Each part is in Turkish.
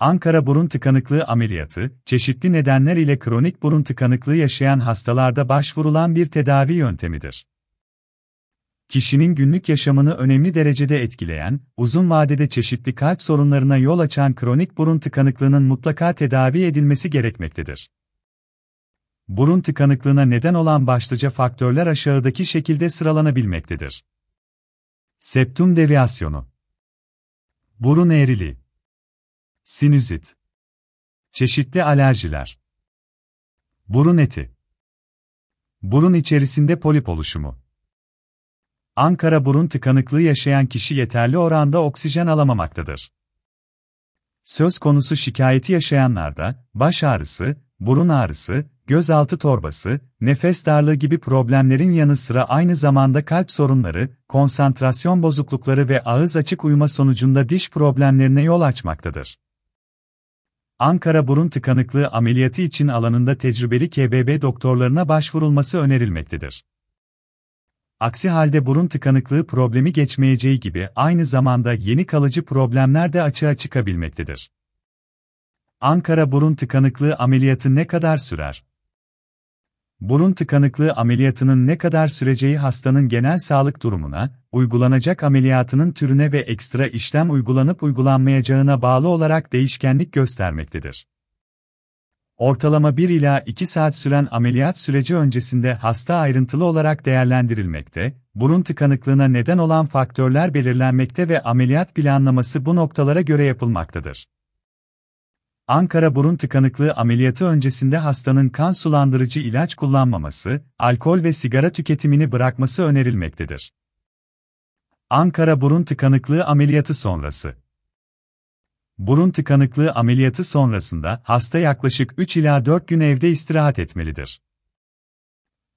Ankara burun tıkanıklığı ameliyatı, çeşitli nedenler ile kronik burun tıkanıklığı yaşayan hastalarda başvurulan bir tedavi yöntemidir. Kişinin günlük yaşamını önemli derecede etkileyen, uzun vadede çeşitli kalp sorunlarına yol açan kronik burun tıkanıklığının mutlaka tedavi edilmesi gerekmektedir. Burun tıkanıklığına neden olan başlıca faktörler aşağıdaki şekilde sıralanabilmektedir. Septum deviasyonu Burun eğriliği Sinüzit Çeşitli alerjiler Burun eti Burun içerisinde polip oluşumu Ankara burun tıkanıklığı yaşayan kişi yeterli oranda oksijen alamamaktadır. Söz konusu şikayeti yaşayanlarda, baş ağrısı, burun ağrısı, gözaltı torbası, nefes darlığı gibi problemlerin yanı sıra aynı zamanda kalp sorunları, konsantrasyon bozuklukları ve ağız açık uyuma sonucunda diş problemlerine yol açmaktadır. Ankara burun tıkanıklığı ameliyatı için alanında tecrübeli KBB doktorlarına başvurulması önerilmektedir. Aksi halde burun tıkanıklığı problemi geçmeyeceği gibi aynı zamanda yeni kalıcı problemler de açığa çıkabilmektedir. Ankara burun tıkanıklığı ameliyatı ne kadar sürer? Burun tıkanıklığı ameliyatının ne kadar süreceği hastanın genel sağlık durumuna, uygulanacak ameliyatının türüne ve ekstra işlem uygulanıp uygulanmayacağına bağlı olarak değişkenlik göstermektedir. Ortalama 1 ila 2 saat süren ameliyat süreci öncesinde hasta ayrıntılı olarak değerlendirilmekte, burun tıkanıklığına neden olan faktörler belirlenmekte ve ameliyat planlaması bu noktalara göre yapılmaktadır. Ankara burun tıkanıklığı ameliyatı öncesinde hastanın kan sulandırıcı ilaç kullanmaması, alkol ve sigara tüketimini bırakması önerilmektedir. Ankara burun tıkanıklığı ameliyatı sonrası Burun tıkanıklığı ameliyatı sonrasında hasta yaklaşık 3 ila 4 gün evde istirahat etmelidir.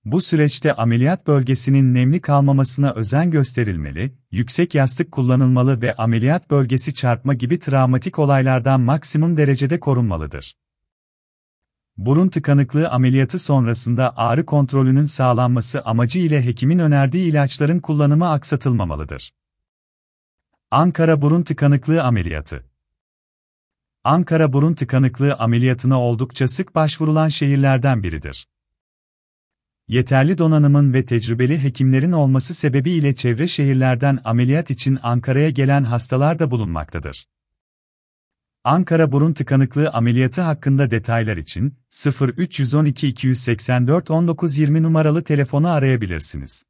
Bu süreçte ameliyat bölgesinin nemli kalmamasına özen gösterilmeli, yüksek yastık kullanılmalı ve ameliyat bölgesi çarpma gibi travmatik olaylardan maksimum derecede korunmalıdır. Burun tıkanıklığı ameliyatı sonrasında ağrı kontrolünün sağlanması amacı ile hekimin önerdiği ilaçların kullanımı aksatılmamalıdır. Ankara burun tıkanıklığı ameliyatı Ankara burun tıkanıklığı ameliyatına oldukça sık başvurulan şehirlerden biridir. Yeterli donanımın ve tecrübeli hekimlerin olması sebebiyle çevre şehirlerden ameliyat için Ankara'ya gelen hastalar da bulunmaktadır. Ankara burun tıkanıklığı ameliyatı hakkında detaylar için 0312 284 1920 numaralı telefonu arayabilirsiniz.